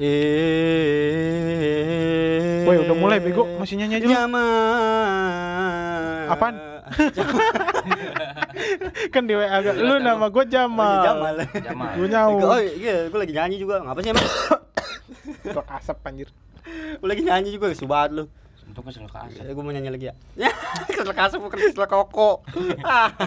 Eh. Woi, udah mulai bego, masih nyanyi aja. Jamal. Apaan? kan di WA agak lu nama gue Jamal. Jamal. Jamal. Gue nyawa. Oh iya, gue lagi nyanyi juga. Ngapa sih emang? Kok asap anjir. Gue lagi nyanyi juga, subat lu. Untuk kesel ke asap. Ya, gue mau nyanyi lagi ya. Kesel kasar bukan kesel koko.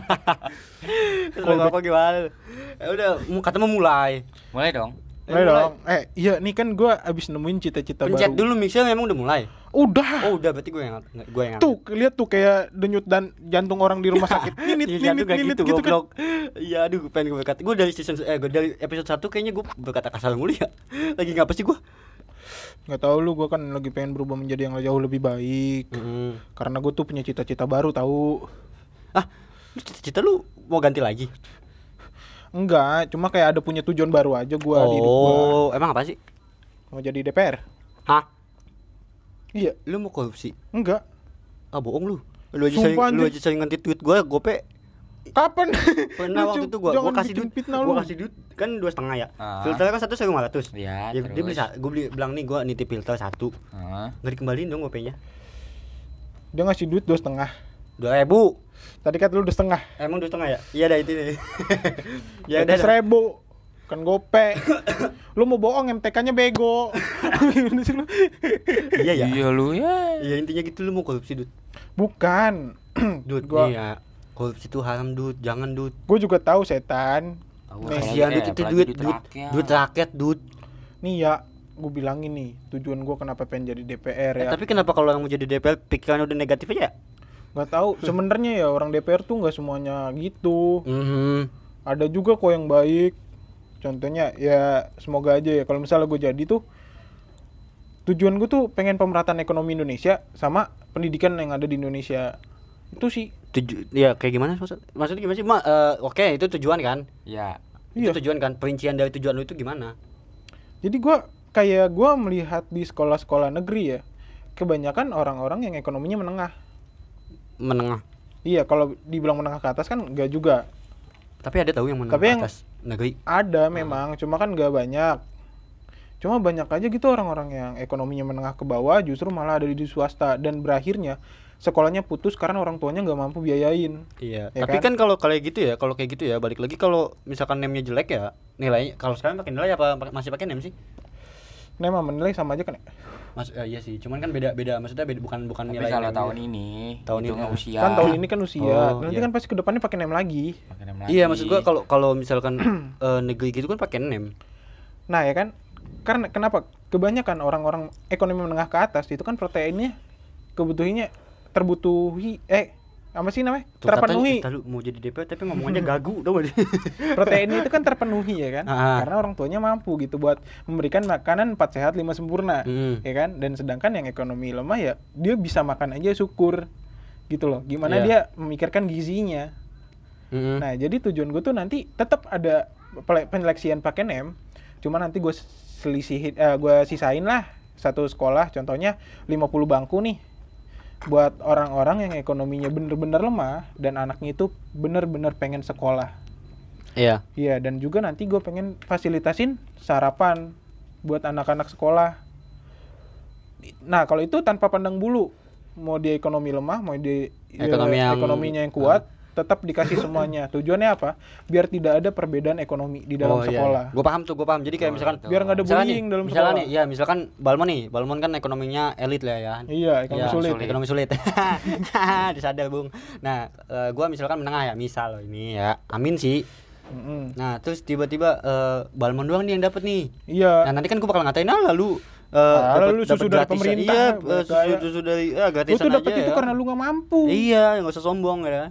kesel koko gimana? Ya udah, mau kata mau mulai. Mulai dong. Mulai dong. Eh, iya nih kan gue abis nemuin cita-cita Pencet baru. dulu mixer emang udah mulai. Udah. Oh udah berarti gue yang gue yang Tuh, lihat tuh kayak denyut dan jantung orang di rumah sakit. Ninit, ninit, ninit gitu, gitu kan. Iya, aduh, pengen gue berkata. Gue dari season eh gue dari episode 1 kayaknya gue berkata kasar mulu ya. Lagi ngapa sih gue? Gak tau lu, gue kan lagi pengen berubah menjadi yang jauh lebih baik. Karena gue tuh punya cita-cita baru tahu. Ah, cita-cita lu mau ganti lagi? Enggak, cuma kayak ada punya tujuan baru aja gua di hidup gua. oh, emang apa sih? Mau jadi DPR. Hah? Iya, Lu mau korupsi? enggak. Ah, bohong lu. Lu aja sering, lu aja sering tweet gue, gope Kapan? Pernah waktu itu gua gua kasih duit, fitnah gua lu. kasih duit kan dua setengah ya. Ah. Filternya kan satu lima ratus. Iya, Dia, dia beli terus. sa- gua beli bilang nih gua nitip filter satu. Heeh. Nggak dikembaliin dong gopenya. Dia ngasih duit dua setengah. Dua ribu. Tadi kan lu udah setengah. Emang dua setengah ya? Iya dah itu nih. ya udah. dah. seribu. Kan gope. lu mau bohong MTK-nya bego. Iya ya. Iya lu ya. Iya intinya gitu lu mau korupsi duit. Bukan. Duit Gua- nih ya. Korupsi itu haram duit, jangan duit. Gue juga tahu setan. Kasihan eh, duit itu duit duit duit rakyat duit. Nih ya, gue bilangin nih, tujuan gue kenapa pengen jadi DPR Eh, ya. tapi kenapa kalau yang mau jadi DPR pikiran udah negatif aja? Gak tahu. Sebenarnya ya orang DPR tuh nggak semuanya gitu. Mhm. Ada juga kok yang baik. Contohnya ya semoga aja ya kalau misalnya gue jadi tuh tujuan gue tuh pengen pemerataan ekonomi Indonesia sama pendidikan yang ada di Indonesia. Itu sih. Tuju ya kayak gimana maksud maksudnya gimana sih? Ma, eh, oke, itu tujuan kan? Iya. Iya. Itu tujuan kan? Perincian dari tujuan lu itu gimana? Jadi gua kayak gua melihat di sekolah-sekolah negeri ya, kebanyakan orang-orang yang ekonominya menengah. Menengah. Iya, kalau dibilang menengah ke atas kan enggak juga. Tapi ada tahu yang menengah Tapi ke yang- atas negeri. Ada memang, cuma kan enggak banyak. Cuma banyak aja gitu orang-orang yang ekonominya menengah ke bawah justru malah ada di, swasta dan berakhirnya sekolahnya putus karena orang tuanya nggak mampu biayain. Iya. Ya Tapi kan? kan kalau kayak gitu ya, kalau kayak gitu ya balik lagi kalau misalkan name-nya jelek ya, nilainya kalau sekarang pakai nilai apa masih pakai name sih? Nah, emang menilai sama aja kan? ya? Mas eh, iya sih, cuman kan beda-beda maksudnya beda bukan bukan Tapi nilai kalau tahun ini Tahun ini, ah. usia. Kan tahun ini kan usia. Oh, Nanti iya. kan pasti ke depannya pakai name lagi. Pakai Iya, lagi. maksud gua kalau kalau misalkan eh, negeri gitu kan pakai name. Nah ya kan, karena kenapa kebanyakan orang-orang ekonomi menengah ke atas itu kan proteinnya kebutuhannya terbutuhi eh apa sih namanya Tuh, terpenuhi katanya, "Tadi mau jadi DPR tapi ngomongnya gagu sih? proteinnya itu kan terpenuhi ya kan Ah. karena orang tuanya mampu gitu buat memberikan makanan empat sehat lima sempurna Hmm. ya kan dan sedangkan yang ekonomi lemah ya dia bisa makan aja syukur gitu loh gimana Iya. dia memikirkan gizinya Mm-mm. Nah, jadi tujuan gue tuh nanti tetap ada penyeleksian pakai NEM. Cuma nanti gue selisihin eh, gue sisain lah satu sekolah contohnya 50 bangku nih buat orang-orang yang ekonominya bener-bener lemah dan anaknya itu bener-bener pengen sekolah. Iya. Iya, dan juga nanti gue pengen fasilitasin sarapan buat anak-anak sekolah. Nah, kalau itu tanpa pandang bulu, mau dia ekonomi lemah, mau dia Ekonomi eh, yang- ekonominya yang kuat, tetap dikasih semuanya. Tujuannya apa? Biar tidak ada perbedaan ekonomi di dalam sekolah. Gue paham tuh, gue paham. Jadi kayak Oh, misalkan. Biar nggak ada misalkan bullying nih, dalam misalkan sekolah. nih, ya misalkan Balmon nih, Balmon kan ekonominya elit lah ya. Iya, ekonomi Iya, sulit. Ekonomi sulit. Disadar, Bung. Nah, eh, gua misalkan menengah ya, misal loh ini ya. Amin sih. Mm-mm. Nah, terus tiba-tiba eh, Balmon doang nih yang dapat nih. Iya. Nah, nanti kan gua bakal ngatain ah lalu eh Ah, dapat- lu susu dapat dari gratisan." pemerintah, Iya, susu, susu dari ya Lu gratisan tuh dapat aja itu ya. karena lu nggak mampu. Iya, nggak usah sombong ya.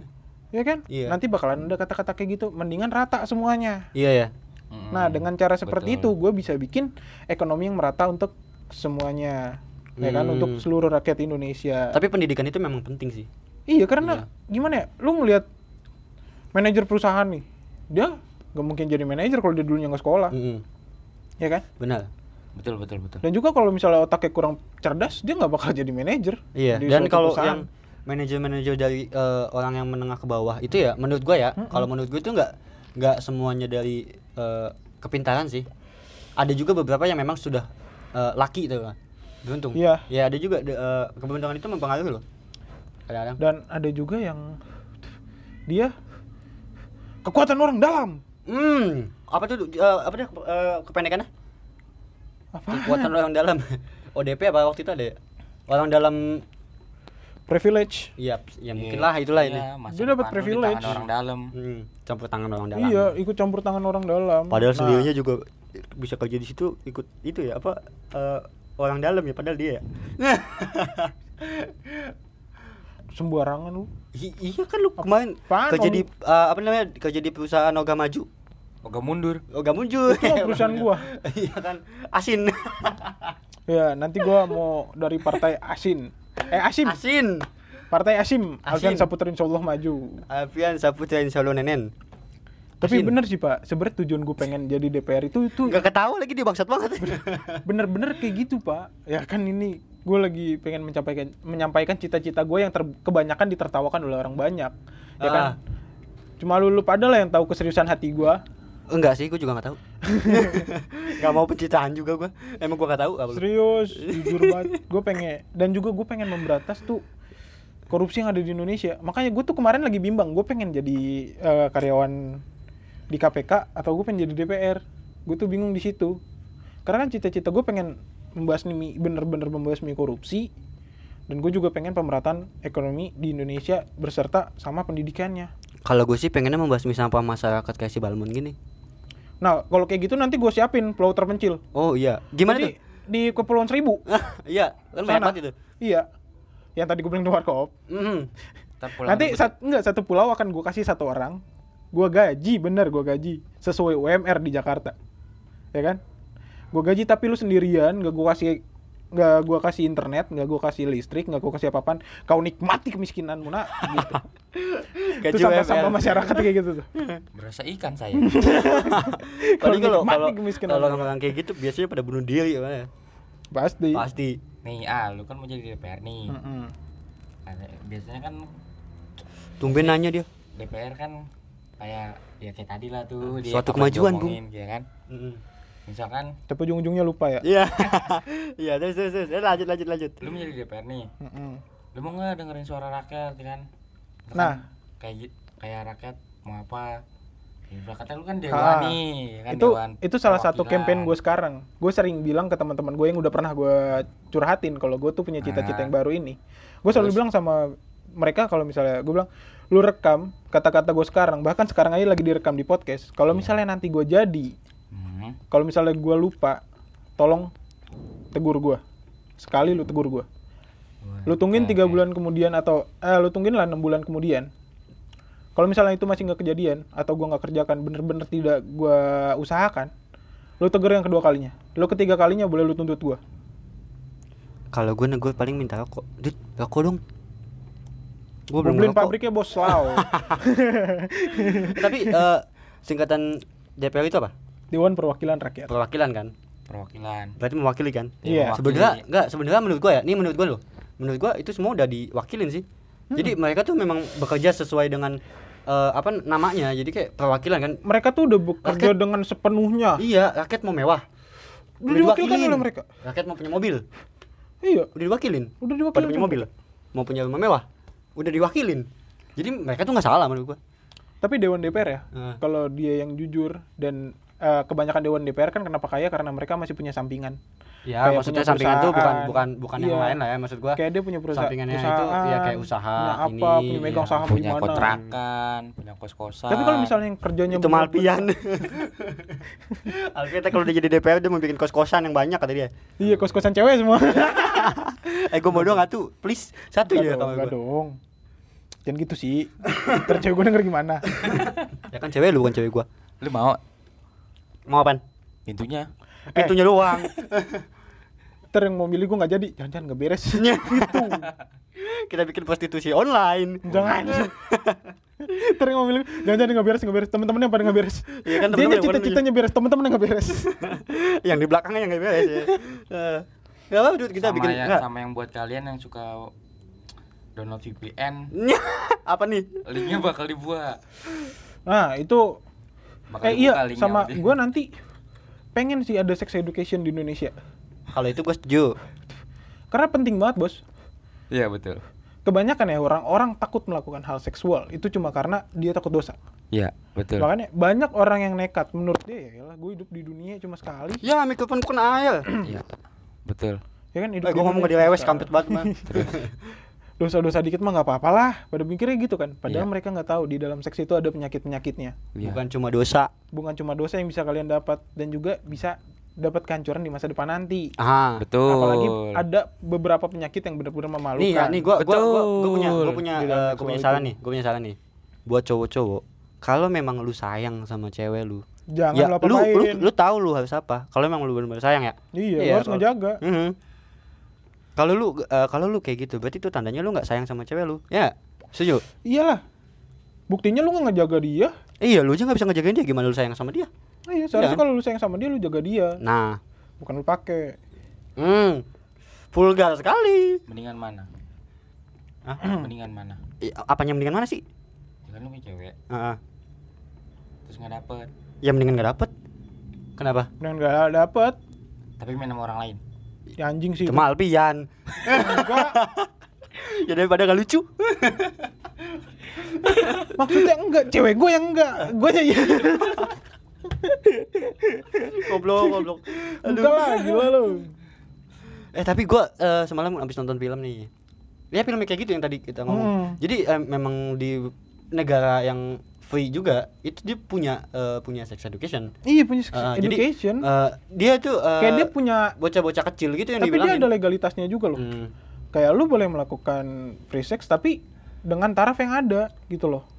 Iya kan? Iya. Nanti bakalan ada kata-kata kayak gitu. Mendingan rata semuanya. Iya ya. Mm-mm. Nah, dengan cara seperti itu Betul. gue bisa bikin ekonomi yang merata untuk semuanya. Ya kan Hmm. untuk seluruh rakyat Indonesia. Tapi pendidikan itu memang penting sih. iya, karena gimana ya? Lu ngelihat manajer perusahaan nih. Dia gak mungkin jadi manajer kalau dia dulunya nggak sekolah, Mm-mm. ya kan? Benar. Betul betul betul. Dan juga kalau misalnya otaknya kurang cerdas, dia nggak bakal jadi manajer. Iya. di Dan kalau perusahaan. yang manajer-manajer dari eh, orang yang menengah ke bawah itu ya, menurut gua ya, kalau menurut gue itu nggak nggak semuanya dari eh, kepintaran sih. Ada juga beberapa yang memang sudah eh, laki tuh beruntung Iya. ya ada juga de- eh, keberuntungan itu mempengaruhi loh kadang-kadang Dan ada juga yang dia kekuatan orang dalam. hmm apa tuh eh, apa dia eh, kependekannya Apa? kekuatan orang dalam ODP apa waktu itu ada ya? orang dalam Privilege. iya ya mungkin lah itulah ini Iya, Dia dapat privilege. tangan orang dalam. hmm, campur tangan orang dalam Iya, ikut campur tangan orang dalam. padahal Nah, sendirinya juga bisa kerja di situ ikut itu ya apa eh, orang dalam ya padahal dia ya sembarangan lu. I- iya kan lu kemarin Apaan, kerja Om? di eh, apa namanya kerja di perusahaan Oga Maju Oga mundur. Oga muncul Itu perusahaan gua. iya kan asin Ya, nanti gua mau dari partai Asin. Eh, Asim. asin Partai Asim. Alfian. Saputra Insyaallah maju. Alfian Saputra Insya Allah nenen Tapi Asin. bener sih, Pak. Sebenarnya tujuan gue pengen jadi DPR itu itu nggak ketawa lagi dia bangsat banget bener-bener kayak gitu, Pak. Ya kan ini gue lagi pengen menyampaikan menyampaikan cita-cita gue yang ter- kebanyakan ditertawakan oleh orang banyak. Ya kan? Ah. Cuma lu, lu pada lah yang tahu keseriusan hati gua. enggak sih gue juga nggak tahu nggak mau pencitraan juga gue emang gue apa lu? Serius, jujur banget. Gue pengen dan juga gue pengen memberantas tuh korupsi yang ada di Indonesia. Makanya gue tuh kemarin lagi bimbang. Gue pengen jadi eh, karyawan di KPK atau gue pengen jadi DPR. Gue tuh bingung di situ. Karena kan cita-cita gue pengen membasmi bener-bener membasmi korupsi dan gue juga pengen pemerataan ekonomi di Indonesia berserta sama pendidikannya. kalau gue sih pengennya membasmi sampah masyarakat kayak si Balmon gini Nah, kalau kayak gitu nanti gue siapin pulau terpencil. oh iya gimana Jadi, di Kepulauan Seribu. tuh iya kan banyak banget itu Iya. Yang tadi gue bilang di warkop. Ntar pulang Nanti sat, enggak satu pulau akan gue kasih satu orang. Gue gaji, bener gue gaji sesuai UMR di Jakarta, ya kan? Gue gaji tapi lu sendirian, gak gue kasih nggak gue kasih internet, nggak gue kasih listrik, nggak gue kasih apa-apaan. Kau nikmati kemiskinanmu nak. Gitu. Itu sampah-sampah masyarakat kayak gitu tuh. berasa ikan saya. Paling kalau nikmati kalau kemiskinan kalau orang. kayak gitu biasanya pada bunuh diri ya. Pasti. Pasti. nih, ah lu kan mau jadi DPR nih. Ada- biasanya kan Tumben nanya dia. DPR kan kayak ya kayak tadi lah tuh dia Suatu kemajuan, diomongin, ya kan Mhm. Misalkan Tapi ujung-ujungnya lupa ya. Iya. Iya, terus terus terus. Eh, lanjut lanjut lanjut. lu menjadi DPR nih Mm-mm. lu mau nggak dengerin suara rakyat ya kan Nah. kayak kayak rakyat mau apa ya, kata lu kan Ah, dewan nih ya kan itu dewan itu salah satu campaign gue sekarang gue sering bilang ke teman-teman gue yang udah pernah gue curhatin kalau gue tuh punya cita-cita Ah. yang baru ini gue selalu Terus? bilang sama mereka kalau misalnya gue bilang lu rekam kata-kata gue sekarang bahkan sekarang aja lagi direkam di podcast kalau Iya. misalnya nanti gue jadi Hmm. kalau misalnya gue lupa tolong tegur gue sekali lu tegur gue lu tungguin tiga bulan kemudian atau eh lu tungguin lah enam bulan kemudian kalau misalnya itu masih nggak kejadian atau gua nggak kerjakan bener-bener tidak gua usahakan lu tegur yang kedua kalinya lu ketiga kalinya boleh lu tuntut gua Kalau gue gue paling minta rokok. Dit, rokok dong. Gue belum beliin ngerokok. pabriknya bos lau Tapi eh, singkatan DPR itu apa? Dewan Perwakilan Rakyat Perwakilan kan? perwakilan Berarti mewakili kan? Iya. mewakili. Sebenarnya enggak, sebenarnya menurut gua ya, ini menurut gua loh. Menurut gua itu semua udah diwakilin sih. Jadi mereka tuh memang bekerja sesuai dengan eh, apa namanya. Jadi kayak perwakilan kan. mereka tuh udah bekerja Rakyat- dengan sepenuhnya Iya, rakyat mau mewah. udah diwakilkan oleh mereka Rakyat mau punya mobil, iya udah diwakilin. udah Pada diwakilkan punya mobil, mau punya rumah mewah, udah diwakilin. Jadi mereka tuh nggak salah menurut gua. tapi Dewan DPR ya Nah. kalau dia yang jujur dan eh, kebanyakan Dewan DPR kan kenapa kaya karena mereka masih punya sampingan Ya, Kayak maksudnya punya sampingan tuh bukan bukan bukan yang Iya. lain lah ya maksud gua. kayak dia punya perusahaan sampingannya itu ya kayak usaha punya apa ini, punya megang ya, saham punya di mana kontrakan punya kos kosan tapi kalau misalnya yang kerjanya itu Malpian. Alfian kalau dia jadi DPR dia mau bikin kos-kosan yang banyak kata dia. iya kos kosan cewek semua Eh gue mau dong atuh, please. Satu Enggak aja dong, kamar enggak gua. dong jangan gitu sih ntar cewek gue denger gimana Ya kan cewek lu bukan cewek gua. lu mau Mau apaan? pintunya Pintunya doang. ntar yang mau milih gue nggak jadi jangan-jangan nggak beres gitu. Kita bikin prostitusi online. jangan ntar yang mau milih jangan-jangan nggak beres nggak beres temen-temennya pada nggak beres Iya kan, dia temen-temen yang cita-citanya beres temen-temennya nggak beres yang di belakangnya yang nggak beres ya. Eh, Gak apa duit kita sama bikin yang sama yang buat kalian yang suka download VPN apa nih? linknya bakal dibuat nah itu bakal eh iya sama gue nanti pengen sih ada sex education di Indonesia Kalau itu gue setuju. Karena penting banget, Bos. Iya betul. Kebanyakan ya orang-orang takut melakukan hal seksual itu cuma karena dia takut dosa. Iya betul. Makanya banyak orang yang nekat menurut dia ya lah gue hidup di dunia cuma sekali. Ya mikrofon bukan air. Iya betul. Ya kan hidup Eh, di gue ngomong direwes cuma kampret banget mah. dosa-dosa dikit mah nggak apa-apa lah pada mikirnya gitu kan padahal Iya. mereka nggak tahu di dalam seks itu ada penyakit penyakitnya Iya. Bukan cuma dosa. bukan cuma dosa yang bisa kalian dapat dan juga bisa dapat kehancuran di masa depan nanti Ah. Betul. apalagi ada beberapa penyakit yang benar-benar memalukan Nih ya, nih gua gua gua, gua punya gua punya eh, seksual gua punya itu. saran nih, gua punya saran nih. Buat cowok-cowok, kalau memang lu sayang sama cewek lu, jangan ya lu, lu apa-apain lu tahu lu harus apa. Kalau memang lu benar-benar sayang ya. iya, Iya, lo harus kalau- ngejaga Mhm. Kalau lu eh, kalau lu kayak gitu, berarti itu tandanya lu nggak sayang sama cewek lu. Ya, setuju? iyalah buktinya lu nggak ngejaga dia Iya, lu aja nggak bisa ngejagain dia, gimana lu sayang sama dia? Nah, iya seharusnya Iya. kalau lu sayang sama dia lu jaga dia Nah, bukan lu pakai hmm, vulgar sekali. Mendingan mana? Hah? Mendingan mana? I- Apanya mendingan mana sih? Ya kan lu punya cewek Heeh. terus nggak dapet ya mendingan nggak dapet. Kenapa? dan nggak dapet tapi main sama orang lain. Ya anjing sih. Cuma Alpian. enggak ya daripada gak lucu. maksudnya enggak cewek gue yang enggak gue ya goblok, goblok. enggak lah gila lu Eh tapi gua eh, semalam habis nonton film nih. Ya film kayak gitu yang tadi kita ngomong. Hmm. Jadi eh, memang di negara yang free juga itu dia punya eh, punya sex education. iya punya sex Eh, jadi, education eh, dia tuh eh, kayak dia punya bocah-bocah kecil gitu yang tapi dia dibilangin. ada legalitasnya juga loh Hmm. kayak lu boleh melakukan free sex tapi dengan taraf yang ada gitu loh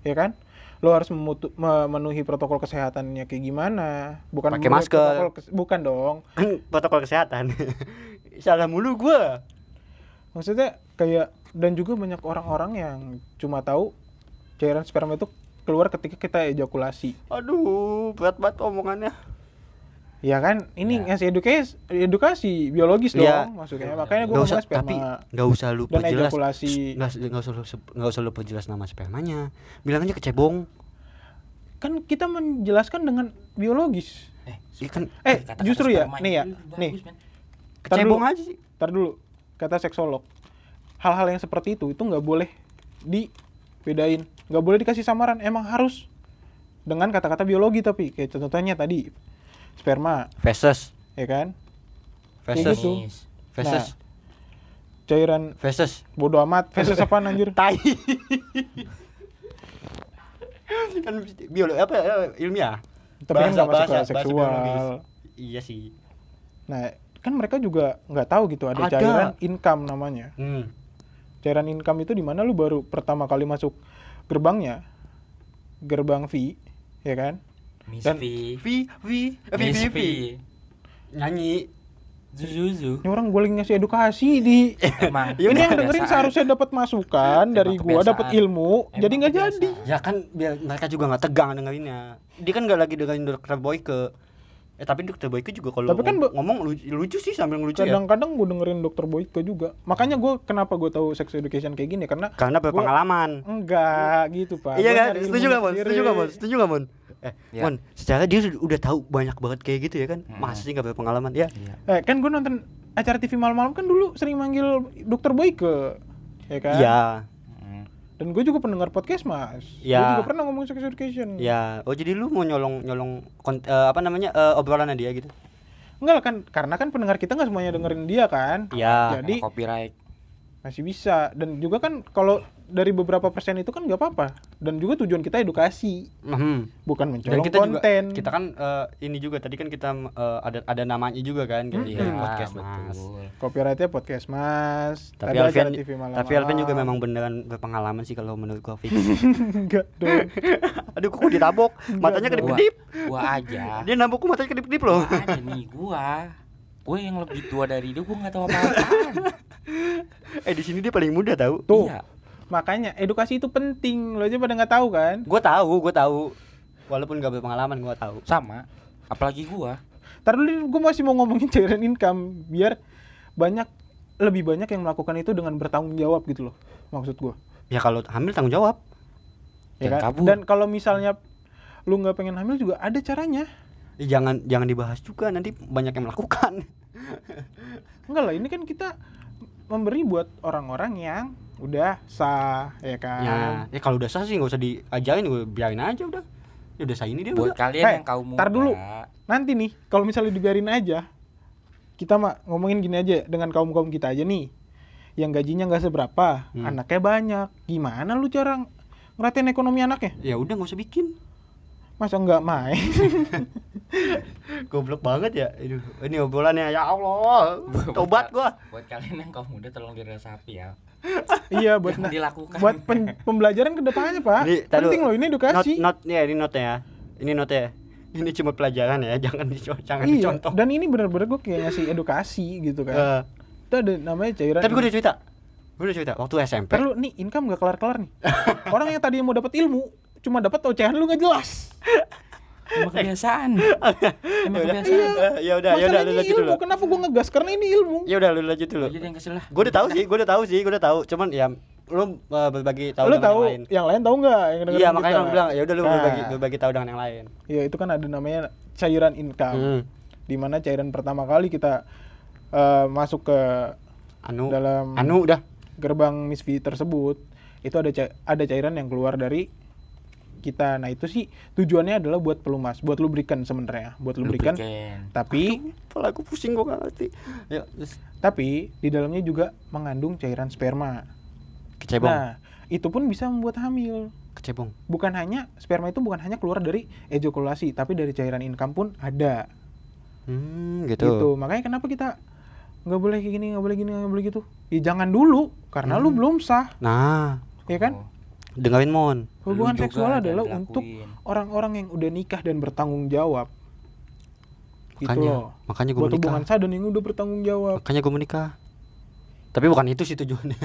ya kan lo harus memutu- memenuhi protokol kesehatannya kayak gimana bukan Pakai masker. protokol kes- bukan dong Kan protokol kesehatan. Salah mulu gua. maksudnya kayak dan juga banyak orang-orang yang cuma tahu cairan sperma itu keluar ketika kita ejakulasi Aduh, berat banget omongannya. ya kan ini Ya. ngasih edukasi edukasi biologis dong Iya. maksudnya makanya gue usah, sperma tapi nggak usah lu dan perjelas. Nggak usah lu nggak usah lu perjelas nama spermanya. Bilang aja kecebong. kan kita menjelaskan dengan biologis Eh, Iya kan Eh, kata-kata justru ya, nih ya, bagus, nih. kecebong dulu. aja sih. Ntar dulu, kata seksolog. Hal-hal yang seperti itu itu nggak boleh dibedain, nggak boleh dikasih samaran. Emang harus dengan kata-kata biologi tapi kayak contohnya tadi sperma, Feses. ya kan? Feses. gitu. Feses. Cairan Feses. bodo amat, feses apaan anjir? Tai. kan biologi apa ilmiah. Tapi kan nggak masuk ke Bahasa- bahasa seksual. Iya sih. Nah, kan mereka juga nggak tahu gitu ada, Ada. cairan income namanya. Hmm. Cairan income itu di mana lu baru pertama kali masuk gerbangnya, gerbang V, ya kan? Miss Dan- V. V V V V V. Nyanyi. Zuzuzu. Ini orang gue lagi ngasih edukasi di Emang. ini yang dengerin seharusnya dapat masukan dari gua kebiasaan. dapat ilmu Emang jadi nggak jadi Ya kan biar mereka juga nggak tegang dengerinnya. Dia kan nggak lagi dengerin dokter Boyke. Eh tapi dokter Boyke juga kalau Tapi kan ngom- ngomong lucu, lucu sih sambil ngelucu ya. kadang-kadang gue dengerin dokter Boyke juga makanya gue kenapa gue tahu sex education kayak gini karena Karena gua- berpengalaman. enggak gitu pak iya kan? Setuju nggak Mon? Setuju nggak Mon? Setuju nggak Mon? Eh, Ya. Mon, secara dia sudah- udah tahu banyak banget kayak gitu ya kan? Hmm. Masa sih nggak berpengalaman? Ya. Iya. eh kan gue nonton acara TV malam-malam kan dulu sering manggil dokter Boyke ya kan Iya. Dan gue juga pendengar podcast mas gue Ya. juga pernah ngomong sex education Ya. Oh jadi lu mau nyolong nyolong kont- eh, apa namanya eh, obrolannya dia gitu? enggak kan karena kan pendengar kita nggak semuanya dengerin dia kan Iya. Jadi- copyright. masih bisa dan juga kan kalau dari beberapa persen itu kan nggak apa-apa dan juga tujuan kita edukasi Mhm. bukan Dan mencolong kita konten juga kita kan eh, ini juga tadi kan kita eh, ada ada namanya juga kan kayak Iya, dari podcast Mas. betul. copyrightnya podcast mas Tapi ada Alvin acara TV malam tapi Alvin juga memang beneran berpengalaman sih kalau menurut gua fix. enggak dong Aduh kok ditabok, matanya dong. Gua, kedip-kedip. gua aja. Dia nabokku matanya kedip-kedip loh. Gua aja nih gua. Gue yang lebih tua dari dia, gua nggak tahu apa-apaan. eh di sini dia paling muda tahu. tuh Iya. Makanya edukasi itu penting lo aja pada nggak tahu kan Gua tahu, gua tahu. Walaupun gak berpengalaman gua tahu. Sama. Apalagi gua. Ntar dulu gue masih mau ngomongin cairan income biar banyak lebih banyak yang melakukan itu dengan bertanggung jawab gitu loh maksud gue Ya kalau hamil tanggung jawab. ya Dan kan? kabur. dan kalau misalnya lu nggak pengen hamil juga ada caranya Ya, jangan jangan dibahas juga nanti banyak yang melakukan. Enggak lah, ini kan kita memberi buat orang-orang yang udah sah, ya kan? Ya, ya kalau udah sah sih nggak usah diajarin, gue biarin aja udah. Ya udah sah ini dia Buat udah. kalian Eh, yang kaum muda. tar dulu. Nanti nih, kalau misalnya dibiarin aja, kita mah ngomongin gini aja dengan kaum-kaum kita aja nih. Yang gajinya nggak seberapa, Hmm. anaknya banyak. Gimana lu cara ngeratain ekonomi anaknya? Ya udah nggak usah bikin. Masa nggak main? Goblok banget ya. Aduh, ini obrolannya ya Allah. Tobat gua. Buat kalian yang kaum muda tolong diresapi ya. Iya, buat na- dilakukan. buat pen- pembelajaran ke depannya pak. Ini, taruh. Penting loh ini Not, edukasi. not ya ini note ya. Ini note ya. Ini cuma pelajaran ya, jangan dico jangan iya. dicontoh. Dan ini bener-bener gue kayak ngasih edukasi gitu kan. Eh, Itu ada namanya cairan. tapi gue udah cerita. Gue udah cerita waktu SMP. Ntar lu nih income gak kelar-kelar nih. Orang yang tadi mau dapat ilmu cuma dapat ocehan lu gak jelas. Emang kebiasaan. Emang Ya udah. kebiasaan. Ya udah, ya udah lu lanjut dulu. kenapa gua ngegas? Karena ini ilmu. Ya udah lu lanjut dulu. Lu jadi yang kesel lah. Gue udah tahu sih, gue udah tahu sih, gue udah tahu. Cuman ya lu uh, berbagi tahu lu dengan tahu yang lain. yang lain tahu nggak? Yang Iya, kita? makanya orang bilang ya udah lu Nah, berbagi berbagi tahu dengan yang lain. Iya, itu kan ada namanya cairan income. Hmm. Di mana cairan pertama kali kita eh, masuk ke Anu Dalam- anu udah gerbang misfi tersebut, itu ada ca- ada cairan yang keluar dari kita. Nah, itu sih tujuannya adalah buat pelumas, buat lubrikan sebenarnya, buat lubrikan. Lubrikan. Tapi Kepala aku pusing gue gak ngerti. Ya, terus tapi di dalamnya juga mengandung cairan sperma. kecebong. Nah, itu pun bisa membuat hamil. Kecebong. bukan hanya sperma itu bukan hanya keluar dari ejakulasi tapi dari cairan income pun ada Hmm, gitu, gitu. makanya kenapa kita nggak boleh kayak gini nggak boleh gini nggak boleh gitu ya jangan dulu karena lu belum sah Nah, ya kan Oh. dengerin mon. Hubungan Lu seksual adalah untuk orang-orang yang udah nikah dan bertanggung jawab gitu Makanya, loh makanya gue buat menikah. hubungan sah dan yang udah bertanggung jawab Makanya gue menikah. Tapi bukan itu sih tujuannya.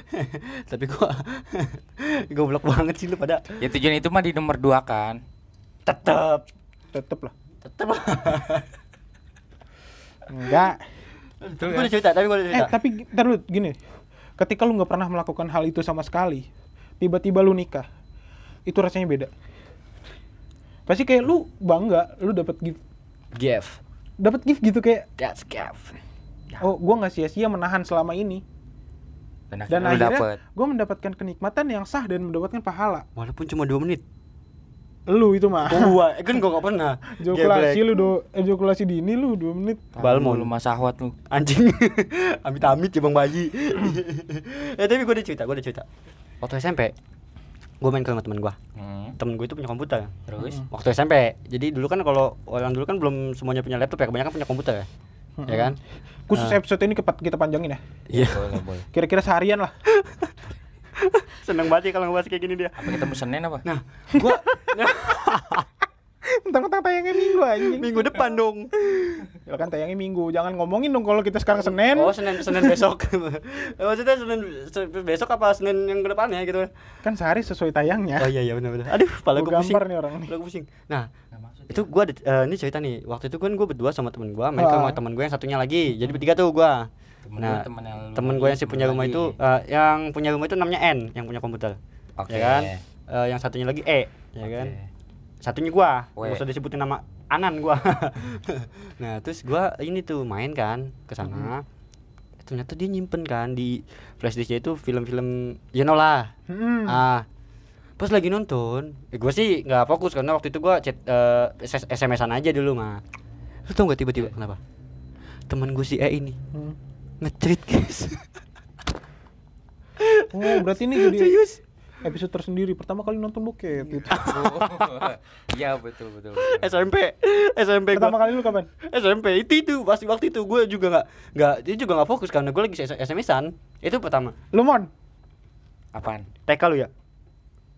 Tapi gua goblok banget sih lu pada. Ya tujuan itu mah di nomor dua kan. Tetep, tetep lah tetep. enggak Tapi gue udah cerita, tapi gue udah eh cerita. tapi ntar lu gini ketika lu nggak pernah melakukan hal itu sama sekali tiba-tiba lu nikah itu rasanya beda pasti kayak lu bangga lu dapat gift Gift. dapat gift gitu kayak That's gift. oh gua nggak sia-sia menahan selama ini Dan, dan akhirnya gua mendapatkan kenikmatan yang sah dan mendapatkan pahala Walaupun cuma 2 menit. lu itu mah Oh, gua kan gua gak pernah. ejakulasi lu do ejakulasi dini lu dua menit Balmon. Lu masahwat lu. Anjing. Amit-amit ya Bang Bayi. ya tapi gue udah cerita, gue udah cerita. Waktu SMP, gue main ke rumah temen gue. Hmm. Temen gue itu punya komputer. Terus Waktu SMP. Jadi dulu kan kalau orang dulu kan belum semuanya punya laptop ya, kebanyakan punya komputer ya. Ya kan? khusus Ah. episode ini kepat kita panjangin ya Iya. boleh boleh. kira-kira seharian lah Seneng banget ya kalau ngebahas kayak gini dia. Apa ketemu Senin apa? Nah, gua tentang tayangnya minggu anjing minggu depan dong. ya kan tayangnya minggu jangan ngomongin dong kalau kita sekarang senin Oh, Senin Senin besok. Maksudnya Senin se- besok apa Senin yang ke depannya gitu. kan sehari sesuai tayangnya Oh iya iya benar benar. Aduh, kepala Gua gue pusing. nih orang nih. Pusing. Nah, maksud. itu gua ada eh, ini cerita nih. Waktu itu kan gua berdua sama temen gua main ke Ah. rumah temen gua yang satunya lagi. Jadi bertiga tuh gua. Temen Nah, gua temen yang temen gua yang si punya rumah lagi. itu eh, yang punya rumah itu namanya N, yang punya komputer. Oke. Ya kan? Eh, yang satunya lagi E, ya Oke. kan? Satunya gua, nggak usah disebutin nama Anan gua. nah, terus gua ini tuh main kan ke sana. Ternyata dia nyimpen kan di flash disknya itu film-film you know lah. Hmm. Ah. Pas lagi nonton, eh, gue sih nggak fokus karena waktu itu gua chat eh, SS SMS-an aja dulu mah. Lu tau gak tiba-tiba kenapa? Temen gue si E ini Hmm. nge-treat guys. oh berarti ini jadi Serius? Episode tersendiri. Pertama kali nonton bokep gitu. Iya. Betul betul. betul. SMP, SMP pertama gua. kali lu kapan? SMP itu itu. Pasti waktu itu gue juga nggak nggak dia juga nggak fokus karena gue lagi SMS-an itu pertama. Lu mon Apaan? TK lu ya?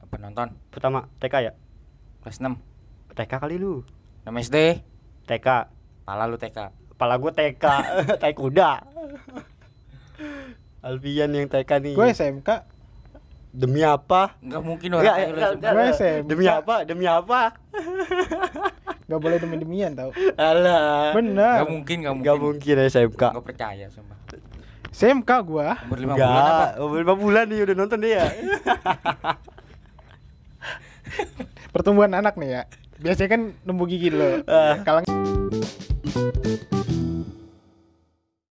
Apa nonton? pertama TK ya? Kelas 6 TK kali lu. 6 SD. TK Pala lu TK. kepala gue TK tai kuda Alfian yang TK nih. Gue SMK demi apa Enggak mungkin Enggak, orang enggak, enggak, semua. Gue enggak. SMK. demi apa demi apa nggak boleh demi demian tau alah bener Enggak mungkin, enggak mungkin. nggak mungkin SMK Enggak percaya sumpah. SMK gua Umur 5 bulan apa? Enggak, umur lima bulan nih udah nonton dia pertumbuhan anak nih ya biasanya kan numbuh gigi lo Ah. kalang